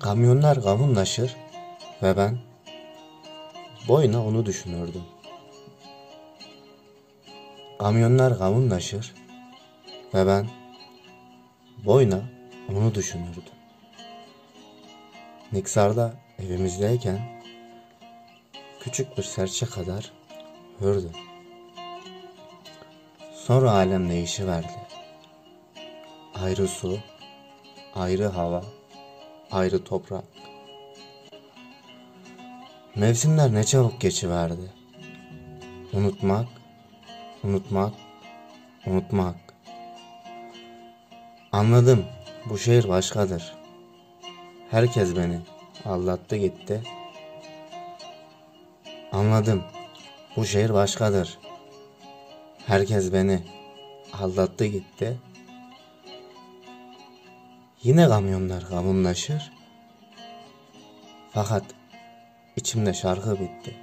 Kamyonlar kavunlaşır ve ben boyuna onu düşünürdüm. Kamyonlar kavunlaşır ve ben boyuna onu düşünürdüm. Niksar'da evimizdeyken küçük bir serçe kadar hürdüm. Sonra alem değişiverdi. Ayrı su, ayrı hava, ayrı toprak. Mevsimler ne çabuk geçiverdi. Unutmak, unutmak, unutmak. Anladım, bu şehir başkadır. Herkes beni aldattı gitti. Anladım, bu şehir başkadır. Herkes beni aldattı gitti. Yine kamyonlar kavunlaşır. Fakat içimde şarkı bitti.